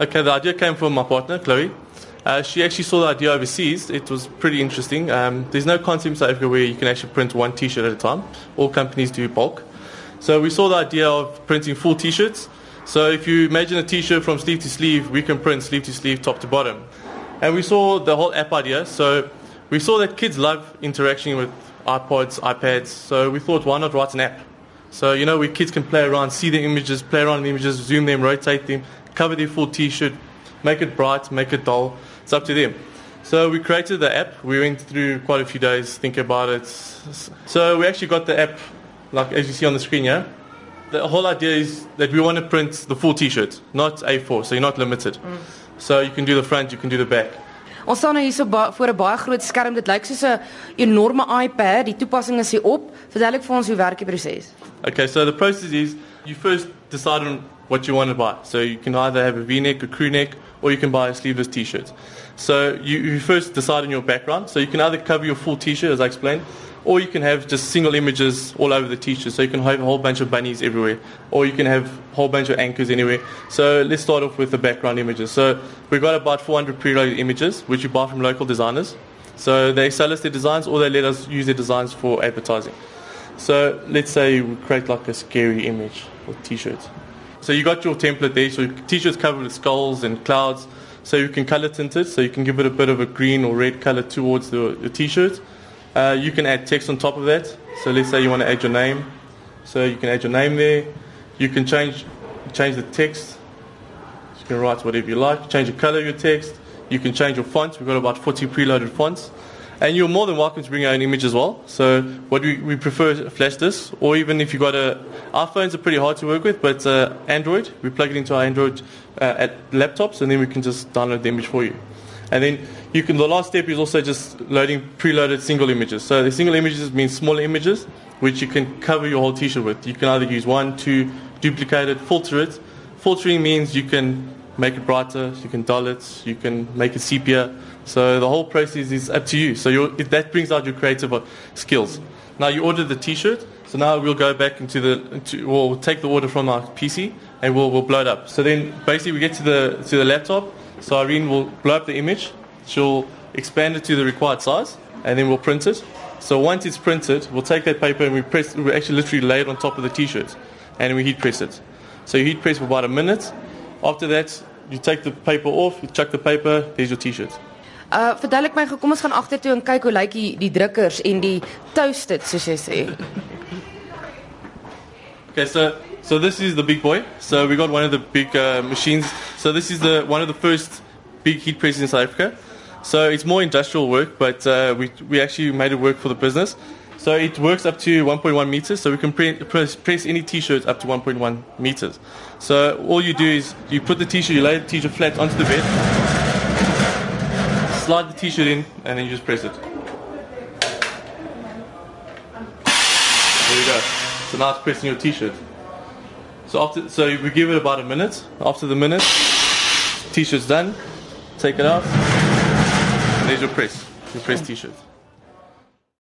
Okay, the idea came from my partner, Chloe. Uh, she actually saw the idea overseas. It was pretty interesting. Um, there's no concept in South Africa where you can actually print one T-shirt at a time. All companies do bulk. So we saw the idea of printing full T-shirts. So if you imagine a T-shirt from sleeve to sleeve, we can print sleeve to sleeve, top to bottom. And we saw the whole app idea. So we saw that kids love interacting with iPods, iPads. So we thought, why not write an app? So you know, where kids can play around, see the images, play around the images, zoom them, rotate them, cover their full T-shirt, make it bright, make it dull. It's up to them. So we created the app. We went through quite a few days thinking about it. So we actually got the app, like as you see on the screen here. The whole idea is that we want to print the full T-shirt, not A4, so you're not limited. Mm. So you can do the front, you can do the back. Ons staan nou hier so voor 'n baie groot skerm. Dit lyk soos 'n enorme iPad. Die toepassing is hier op. Verduidelik vir ons hoe werk die proses. Okay, so the process is you first decide on what you want to buy. So you can either have a V-neck, a crew neck, or you can buy a sleeveless T-shirt. So you, you first decide on your background. So you can either cover your full T-shirt, as I explained, or you can have just single images all over the T-shirt. So you can have a whole bunch of bunnies everywhere, or you can have a whole bunch of anchors anywhere. So let's start off with the background images. So we've got about 400 preloaded images, which you buy from local designers. So they sell us their designs, or they let us use their designs for advertising. So let's say we create like a scary image for T-shirts. So you got your template there. So T-shirts covered with skulls and clouds. So you can color tint it. So you can give it a bit of a green or red color towards the, the T-shirt. Uh, you can add text on top of that. So let's say you want to add your name. So you can add your name there. You can change change the text. You can write whatever you like. Change the color of your text. You can change your font. We've got about 40 preloaded fonts. And you're more than welcome to bring your own image as well. So what we, we prefer flash disk, or even if you've got a iPhones are pretty hard to work with, but uh, Android, we plug it into our Android uh, at laptops, and then we can just download the image for you. And then you can. The last step is also just loading preloaded single images. So the single images means smaller images, which you can cover your whole T-shirt with. You can either use one, two, duplicate it, filter it. Filtering means you can make it brighter, you can dull it, you can make it sepia. So the whole process is up to you. So that brings out your creative uh, skills. Now you ordered the T-shirt, so now we'll go back into the, into, we'll take the order from our PC and we'll, we'll blow it up. So then basically we get to the to the laptop. So Irene will blow up the image. She'll expand it to the required size, and then we'll print it. So once it's printed, we'll take that paper and we press. We actually literally lay it on top of the T-shirt, and we heat press it. So you heat press for about a minute. After that, you take the paper off, you chuck the paper. There's your T-shirt. Uh verduidelik my, kom ons gaan agtertoe en kyk hoe lyk die die drukkers en die toasted soos jy sê. Okay, so so this is the big boy. So we got one of the big uh, machines. So this is the one of the first big heat presses in South Africa. So it's more industrial work, but uh, we we actually made it work for the business. So it works up to 1.1 meters. So we can press, press any T-shirt up to 1.1 meters. So all you do is you put the T-shirt, you lay the T-shirt flat onto the bed, slide the T-shirt in, and then you just press it. There you go. So now it's pressing your T-shirt. So after, so we give it about a minute. After the minute, T-shirt's done. Take it out. And there's your press. Your press T-shirt.